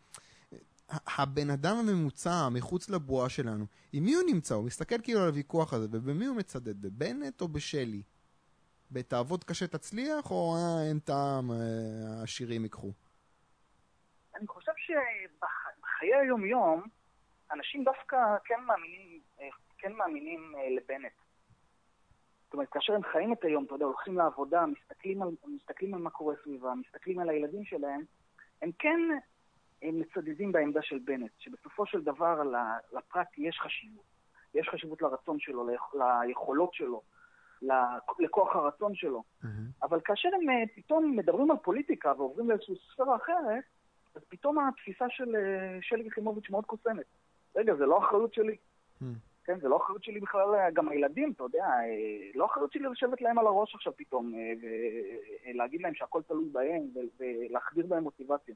הבן אדם הממוצע מחוץ לבועה שלנו, עם מי הוא נמצא? הוא מסתכל כאילו על הוויכוח הזה, ובמי הוא מצדד? בבנט או בשלי? בתעבוד קשה תצליח, או אה, אין טעם, אה, העשירים ייקחו? אני חושב שבחיי היום-יום, אנשים דווקא כן מאמינים, אה, כן מאמינים אה, לבנט. זאת אומרת, כאשר הם חיים את היום, אתה יודע, הולכים לעבודה, מסתכלים על, מסתכלים על מה קורה סביבה, מסתכלים על הילדים שלהם, הם כן הם מצדדים בעמדה של בנט, שבסופו של דבר לפרט יש חשיבות. יש חשיבות לרצון שלו, ליכולות שלו, לכוח הרצון שלו. Mm-hmm. אבל כאשר הם אה, פתאום מדברים על פוליטיקה ועוברים לאיזושהי ספירה אחרת, אז פתאום התפיסה של אה, שלי יחימוביץ' מאוד קוסמת. רגע, זה לא אחריות שלי. Hmm. כן, זה לא אחריות שלי בכלל, אה, גם הילדים, אתה יודע, אה, לא אחריות שלי לשבת להם על הראש עכשיו פתאום, ולהגיד להם שהכל תלוי בהם, ולהחדיר בהם מוטיבציה.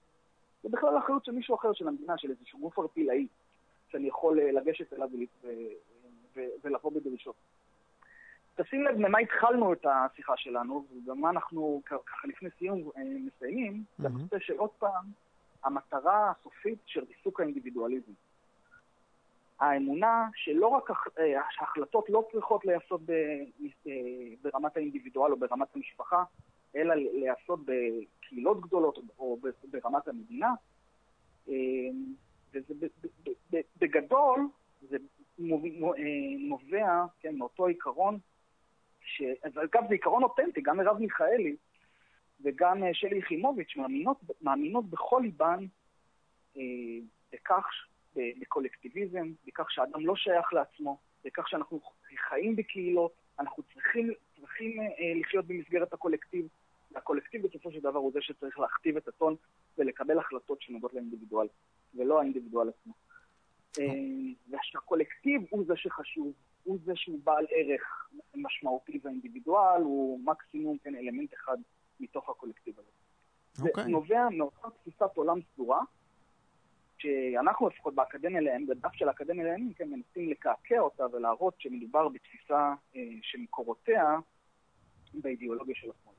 זה בכלל אחריות של מישהו אחר, של המדינה, של איזשהו גוף ערפילאי, שאני יכול לגשת אליו ולבוא בדרישות. תשים לב ממה התחלנו את השיחה שלנו, ומה אנחנו ככה לפני סיום מסיימים, זה הנושא של עוד פעם, המטרה הסופית של ריסוק האינדיבידואליזם. האמונה שלא רק אה, ההחלטות לא צריכות להיעשות אה, ברמת האינדיבידואל או ברמת המשפחה, אלא להיעשות בקהילות גדולות או ברמת המדינה. אה, וזה בגדול, זה נובע כן, מאותו עיקרון, ש... אגב זה עיקרון אותנטי, גם מרב מיכאלי וגם אה, שלי יחימוביץ' מאמינות, מאמינות בכל ליבן אה, בכך, בקולקטיביזם, בכך שאדם לא שייך לעצמו, בכך שאנחנו חיים בקהילות, אנחנו צריכים, צריכים אה, לחיות במסגרת הקולקטיב, והקולקטיב בסופו של דבר הוא זה שצריך להכתיב את הטון ולקבל החלטות שנוגעות לאינדיבידואל, ולא האינדיבידואל עצמו. אה, ושהקולקטיב הוא זה שחשוב, הוא זה שהוא בעל ערך משמעותי והאינדיבידואל הוא מקסימום כן אלמנט אחד מתוך הקולקטיב הזה. Okay. זה אוקיי. נובע מאותה תפיסת עולם סדורה, שאנחנו לפחות באקדמיה לעניינים, בדף של האקדמיה לעניינים, כן, מנסים לקעקע אותה ולהראות שמדובר בתפיסה אה, שמקורותיה באידיאולוגיה של השמאל.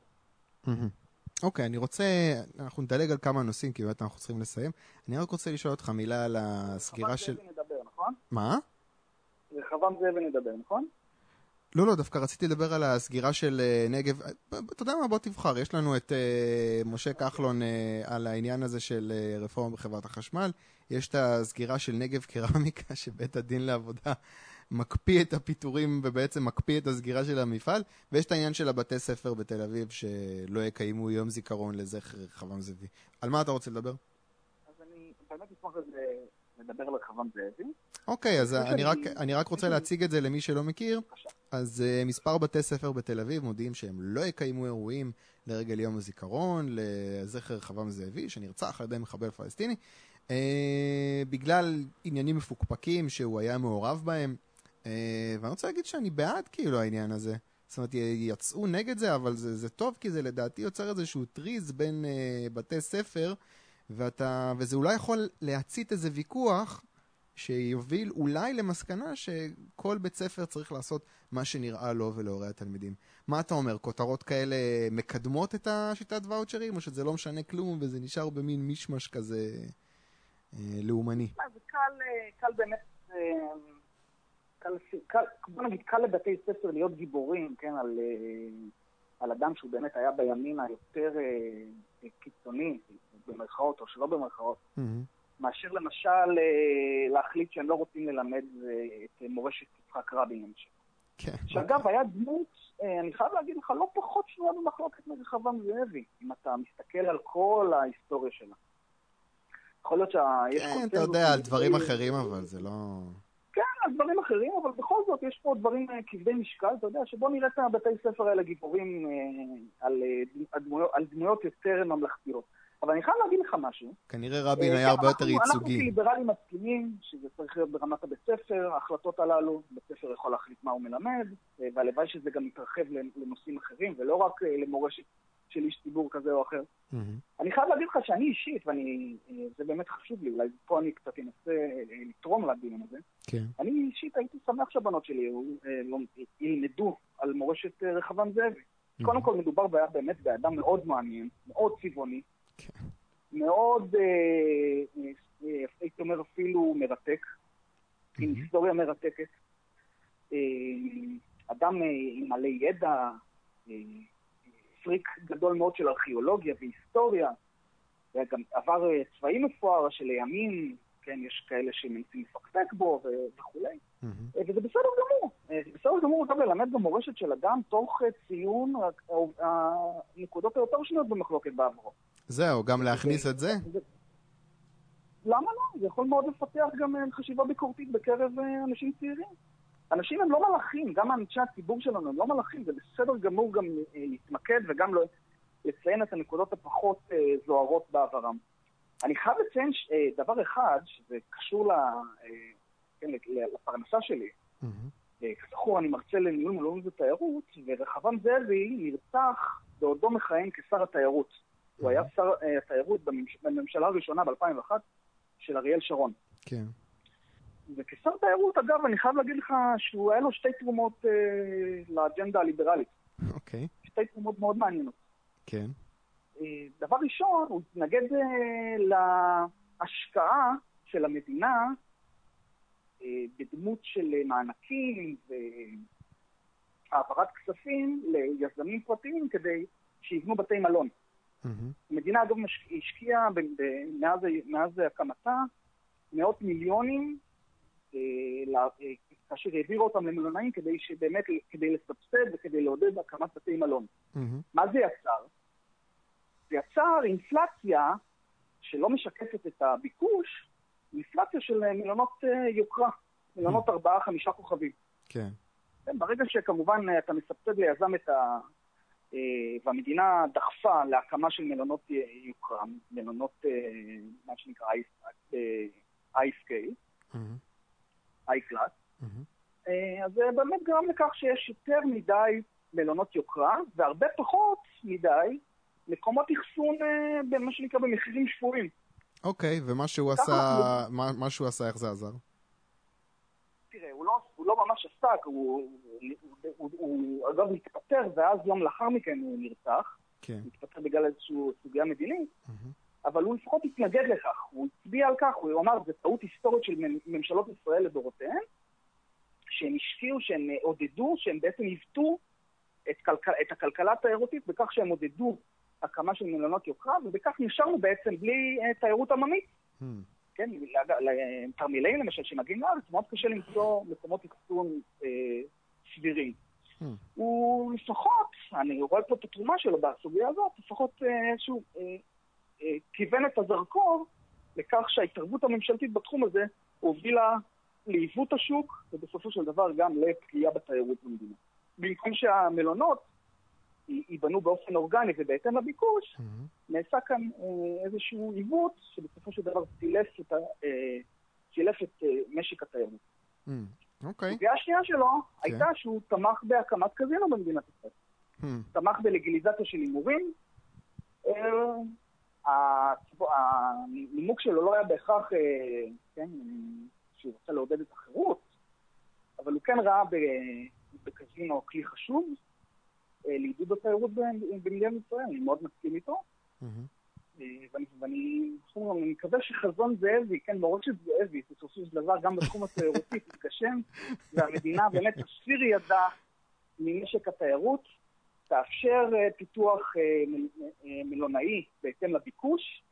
אוקיי, okay, אני רוצה, אנחנו נדלג על כמה נושאים, כי באמת אנחנו צריכים לסיים. אני רק רוצה לשאול אותך מילה על הסגירה של... רחבעם זאבי נדבר, נכון? מה? רחבעם זאבי נדבר, נכון? לא, לא, דווקא רציתי לדבר על הסגירה של uh, נגב. אתה יודע מה, בוא תבחר. יש לנו את uh, משה כחלון uh, על העניין הזה של uh, רפורמה בחברת החשמל. יש את הסגירה של נגב קרמיקה, שבית הדין לעבודה מקפיא את הפיטורים ובעצם מקפיא את הסגירה של המפעל. ויש את העניין של הבתי ספר בתל אביב, שלא יקיימו יום זיכרון לזכר רחבעם זאבי. על מה אתה רוצה לדבר? אז אני באמת אשמח לדבר על רחבעם זאבי. אוקיי, אז אני רק, אני רק רוצה להציג את זה למי שלא מכיר. אז uh, מספר בתי ספר בתל אביב מודיעים שהם לא יקיימו אירועים לרגל יום הזיכרון לזכר חב"ם זאבי, שנרצח על ידי מחבל פלסטיני, uh, בגלל עניינים מפוקפקים שהוא היה מעורב בהם. Uh, ואני רוצה להגיד שאני בעד כאילו העניין הזה. זאת אומרת, יצאו נגד זה, אבל זה, זה טוב, כי זה לדעתי יוצר איזשהו טריז בין uh, בתי ספר, ואתה, וזה אולי יכול להצית איזה ויכוח שיוביל אולי למסקנה שכל בית ספר צריך לעשות מה שנראה לו ולהורי התלמידים. מה אתה אומר, כותרות כאלה מקדמות את השיטת ואוצ'רים, או שזה לא משנה כלום וזה נשאר במין מישמש כזה אה, לאומני? זה קל, אה, קל באמת, אה, קל, קל, בוא נגיד, קל לבתי ספר להיות גיבורים, כן, על, אה, על אדם שהוא באמת היה בימין היותר אה, קיצוני, במרכאות או שלא במרכאות. Mm-hmm. מאשר למשל אה, להחליט שהם לא רוצים ללמד אה, את מורשת יצחק רבין למשל. כן. שאגב, היה דמות, אה, אני חייב להגיד לך, לא פחות שנויה במחלוקת מרחבעם זאבי, אם אתה מסתכל על כל ההיסטוריה שלה. יכול להיות שיש כן, אתה יודע, על דברים אחרים אבל, זה לא... כן, על דברים אחרים, אבל בכל זאת יש פה דברים כבדי משקל, אתה יודע, שבוא נראה את הבתי ספר האלה גיבורים על, דמויות, על דמויות יותר ממלכתיות. אבל אני חייב להגיד לך משהו. כנראה רבין היה הרבה יותר ייצוגי. אנחנו כליברלים מסכימים שזה צריך להיות ברמת הבית ספר, ההחלטות הללו, בית ספר יכול להחליט מה הוא מלמד, והלוואי שזה גם יתרחב לנושאים אחרים, ולא רק למורשת של איש ציבור כזה או אחר. אני חייב להגיד לך שאני אישית, וזה באמת חשוב לי, אולי פה אני קצת אנסה לתרום לדיון הזה, כן. אני אישית הייתי שמח שהבנות שלי ילמדו על מורשת רחבעם זאבי. קודם כל מדובר באמת באדם מאוד מעניין, מאוד צבעוני, כן. מאוד, הייתי אומר אפילו מרתק, עם היסטוריה מרתקת. אדם עם מלא ידע, פריק גדול מאוד של ארכיאולוגיה והיסטוריה, וגם עבר צבאי מפואר שלימים, כן, יש כאלה שמנסים לפקפק בו וכולי, וזה בסדר גמור. זה בסדר גמור גם ללמד גם מורשת של אדם תוך ציון הנקודות היותר שנויות במחלוקת בעברו. זהו, גם להכניס את זה? למה לא? זה יכול מאוד לפתח גם חשיבה ביקורתית בקרב אנשים צעירים. אנשים הם לא מלאכים, גם אנשי הציבור שלנו הם לא מלאכים, זה בסדר גמור גם להתמקד וגם לציין את הנקודות הפחות זוהרות בעברם. אני חייב לציין דבר אחד, שזה קשור כן, לפרנסה שלי. כזכור, אני מרצה לניהול מלונות ותיירות, ורחבעם זאבי נרצח בעודו מכהן כשר התיירות. הוא היה שר התיירות בממשלה הראשונה ב-2001 של אריאל שרון. כן. וכשר תיירות, אגב, אני חייב להגיד לך שהוא היה לו שתי תרומות אה, לאג'נדה הליברלית. אוקיי. שתי תרומות מאוד מעניינות. כן. אה, דבר ראשון, הוא התנגד אה, להשקעה של המדינה אה, בדמות של מענקים והעברת כספים ליזמים פרטיים כדי שיבנו בתי מלון. המדינה, אגב, השקיעה מאז הקמתה מאות מיליונים כאשר העבירו אותם למלונאים כדי שבאמת, כדי לסבסד וכדי לעודד הקמת בתי מלון. מה זה יצר? זה יצר אינפלציה שלא משקפת את הביקוש, אינפלציה של מלונות יוקרה, מלונות ארבעה, חמישה כוכבים. כן. ברגע שכמובן אתה מסבסד ליזם את ה... והמדינה דחפה להקמה של מלונות יוקרה, מלונות, מה שנקרא i-scale, i-class, אז זה באמת גרם לכך שיש יותר מדי מלונות יוקרה, והרבה פחות מדי מקומות אחסון במה שנקרא במחירים שפויים. אוקיי, ומה שהוא עשה, מה שהוא עשה, איך זה עזר? תראה, הוא לא, הוא לא ממש עסק, הוא, הוא, הוא, הוא אגב מתפטר, ואז יום לאחר מכן הוא נרצח. כן. מתפטר בגלל איזושהי סוגיה מדינית, אבל הוא לפחות התנגד לכך, הוא הצביע על כך, הוא אמר, זו טעות היסטורית של ממשלות ישראל לדורותיהן, שהם השקיעו, שהם עודדו, שהם בעצם עיוותו את, כלכל, את הכלכלה התיירותית בכך שהם עודדו הקמה של מלונות יוקרה, ובכך נשארנו בעצם בלי uh, תיירות עממית. Hmm. כן, לתרמילאים למשל שמגיעים לארץ, מאוד קשה למצוא מקומות אחסון אה, סבירים. Hmm. הוא לפחות, אני רואה פה את התרומה שלו בסוגיה הזאת, לפחות אה, איזשהו אה, אה, כיוון את הזרקור לכך שההתערבות הממשלתית בתחום הזה הובילה לעיוות השוק, ובסופו של דבר גם לפגיעה בתיירות במדינה. במקום שהמלונות ייבנו באופן אורגני ובהתאם לביקוש, Hmm. נעשה כאן אה, איזשהו עיוות שבסופו של דבר סילף את, אה, סילף את אה, משק התיירות. Hmm. אוקיי. הסוגיה השנייה שלו כן. הייתה שהוא תמך בהקמת קזינו במדינת ישראל. Hmm. תמך בלגליזציה של הימורים. אה, הנימוק שלו לא היה בהכרח, אה, כן, שהוא רוצה לעודד את החירות, אבל הוא כן ראה בקזינו כלי חשוב לעידוד התיירות במדינת ישראל, אני מאוד מסכים איתו. ואני, ואני מקווה שחזון זאבי, כן, מורשת זאבי, בסופו של דבר גם בתחום התיירותי תתגשם, והמדינה באמת תסיר ידה ממשק התיירות, תאפשר פיתוח מלונאי בהתאם לביקוש,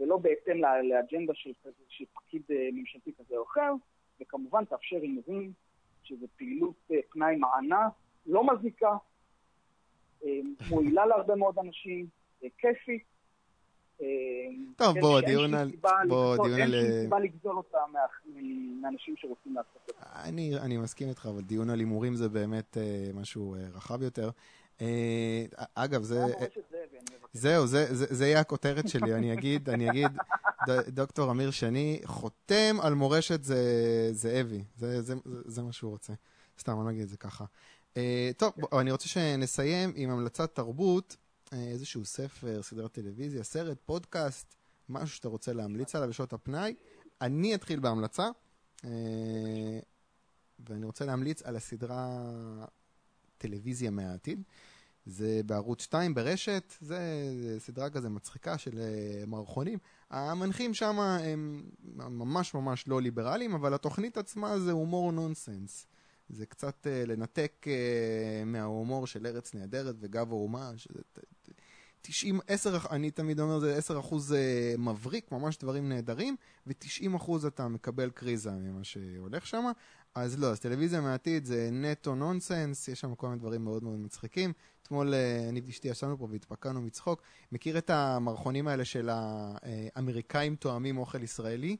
ולא בהתאם לאג'נדה של, של פקיד ממשלתי כזה או אחר, וכמובן תאפשר הימורים, שזו פעילות פנאי מענה, לא מזיקה, מועילה להרבה מאוד אנשים, כיפית. טוב, בוא, דיון על... בוא, דיון על... אין שום סיבה לגזול אותה מאנשים שרוצים לעשות את זה. אני מסכים איתך, אבל דיון על הימורים זה באמת משהו רחב יותר. אגב, זה... זהו, זה יהיה הכותרת שלי, אני אגיד, אני אגיד, דוקטור אמיר שני חותם על מורשת זאבי, זה מה שהוא רוצה. סתם, אני לא אגיד את זה ככה. טוב, אני רוצה שנסיים עם המלצת תרבות, איזשהו ספר, סדרת טלוויזיה, סרט, פודקאסט, משהו שאתה רוצה להמליץ עליו בשעות הפנאי. אני אתחיל בהמלצה, ואני רוצה להמליץ על הסדרה טלוויזיה מהעתיד. זה בערוץ 2 ברשת, זה סדרה כזה מצחיקה של מערכונים. המנחים שם הם ממש ממש לא ליברליים, אבל התוכנית עצמה זה הומור נונסנס. זה קצת uh, לנתק uh, מההומור של ארץ נהדרת וגב האומה, שזה 90, 10, אני תמיד אומר, זה 10 אחוז uh, מבריק, ממש דברים נהדרים, ו-90 אחוז אתה מקבל קריזה ממה שהולך שם. אז לא, אז טלוויזיה מהעתיד זה נטו נונסנס, יש שם כל מיני דברים מאוד מאוד מצחיקים. אתמול uh, אני ואשתי ישבנו פה והתפקענו מצחוק. מכיר את המערכונים האלה של האמריקאים תואמים אוכל ישראלי?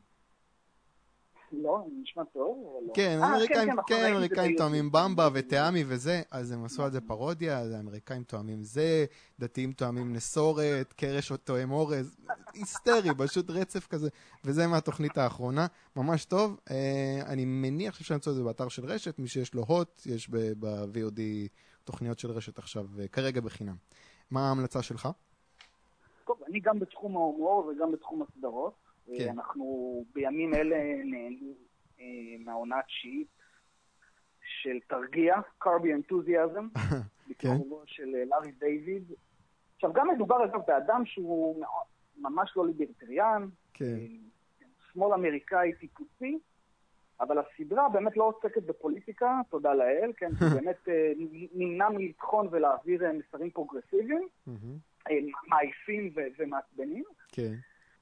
לא, נשמע טוב. כן, אמריקאים, כן, אמריקאים תואמים במבה וטעמי וזה, אז הם עשו על זה פרודיה, אז האמריקאים תואמים זה, דתיים תואמים נסורת, קרש תואם אורז, היסטרי, פשוט רצף כזה, וזה מהתוכנית האחרונה, ממש טוב. אני מניח שאפשר למצוא את זה באתר של רשת, מי שיש לו הוט, יש ב-VOD תוכניות של רשת עכשיו, כרגע בחינם. מה ההמלצה שלך? טוב, אני גם בתחום ההומור וגם בתחום הסדרות. כן. אנחנו בימים אלה נהנים אה, מהעונה התשיעית של תרגיע, קרבי אנתוזיאזם, בקרובו של לארי דיוויד. עכשיו, גם מדובר אגב באדם שהוא ממש לא ליברטריאן, כן. שמאל אמריקאי טיפוסי, אבל הסדרה באמת לא עוסקת בפוליטיקה, תודה לאל, כן, באמת נמנע מלטחון ולהעביר מסרים פרוגרסיביים, מעייפים ומעצבנים. כן.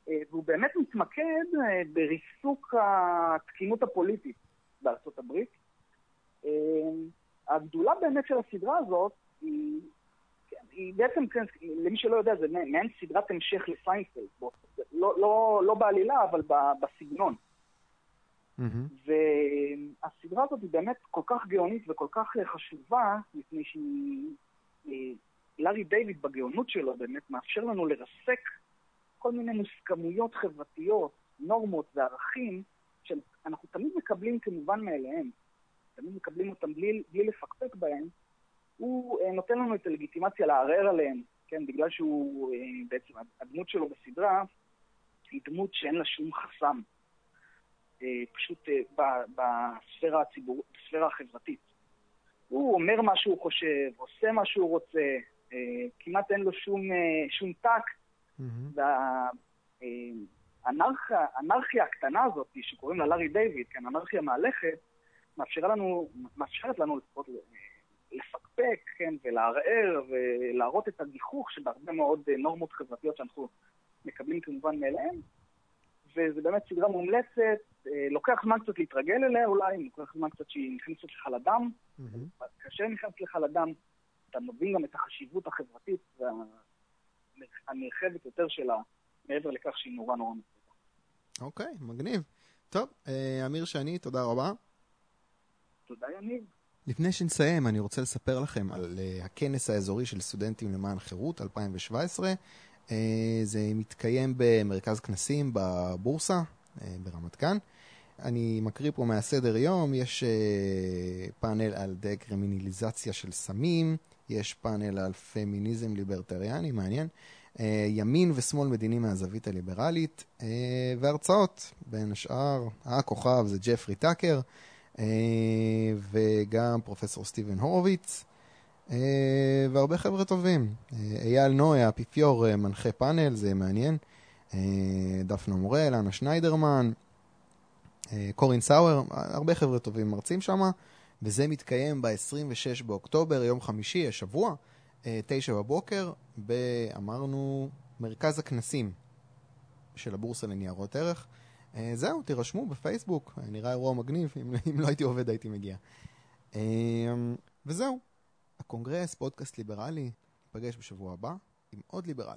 והוא באמת מתמקד בריסוק התקינות הפוליטית בארצות הברית. הגדולה באמת של הסדרה הזאת היא, היא בעצם, כן, למי שלא יודע, זה מעין סדרת המשך לסיינפלד, לא, לא, לא בעלילה, אבל בסגנון. Mm-hmm. והסדרה הזאת היא באמת כל כך גאונית וכל כך חשובה, מפני שהיא, לארי דיוויד בגאונות שלו באמת מאפשר לנו לרסק כל מיני מוסכמויות חברתיות, נורמות וערכים, שאנחנו תמיד מקבלים כמובן מאליהם, תמיד מקבלים אותם בלי, בלי לפקפק בהם, הוא אה, נותן לנו את הלגיטימציה לערער עליהם, כן, בגלל שהוא, אה, בעצם הדמות שלו בסדרה היא דמות שאין לה שום חסם, אה, פשוט בספירה הציבור, בספירה החברתית. הוא אומר מה שהוא חושב, עושה מה שהוא רוצה, כמעט אין לו שום, שום טקט, והאנרכיה הקטנה הזאת, שקוראים לה לארי דיוויד, כן, אנרכיה מהלכת, מאפשרת לנו, מאפשרת לנו לפחות לפקפק, כן, ולערער ולהראות את הגיחוך שבהרבה מאוד נורמות חברתיות שאנחנו מקבלים כמובן מאליהם. וזה באמת סדרה מומלצת, לוקח זמן קצת להתרגל אליה אולי, לוקח זמן קצת שהיא נכנסת לך לדם. Mm-hmm. כאשר נכנסת לך לדם, אתה מבין גם את החשיבות החברתית וה... הנרחבת יותר שלה, מעבר לכך שהיא נורא נורא מצליחה. אוקיי, מגניב. טוב, אמיר שני, תודה רבה. תודה, יניב. לפני שנסיים, אני רוצה לספר לכם על uh, הכנס האזורי של סטודנטים למען חירות 2017. Uh, זה מתקיים במרכז כנסים בבורסה, ברמת גן. אני מקריא פה מהסדר יום, יש פאנל על דקרימינליזציה של סמים, יש פאנל על פמיניזם ליברטריאני, מעניין. אה, ימין ושמאל מדיני מהזווית הליברלית, אה, והרצאות, בין השאר, הכוכב זה ג'פרי טאקר, אה, וגם פרופסור סטיבן הורוביץ, והרבה חבר'ה טובים. אייל נוי, האפיפיור, מנחה פאנל, זה מעניין. דפנה מורל, אנה שניידרמן, קורין סאואר, הרבה חבר'ה טובים מרצים שם, וזה מתקיים ב-26 באוקטובר, יום חמישי, השבוע, אה, תשע בבוקר, אמרנו, מרכז הכנסים של הבורסה לניירות ערך. אה, זהו, תירשמו בפייסבוק, אה, נראה אירוע מגניב, אם, אם לא הייתי עובד הייתי מגיע. וזהו, הקונגרס, פודקאסט ליברלי, ניפגש בשבוע הבא עם עוד ליברל.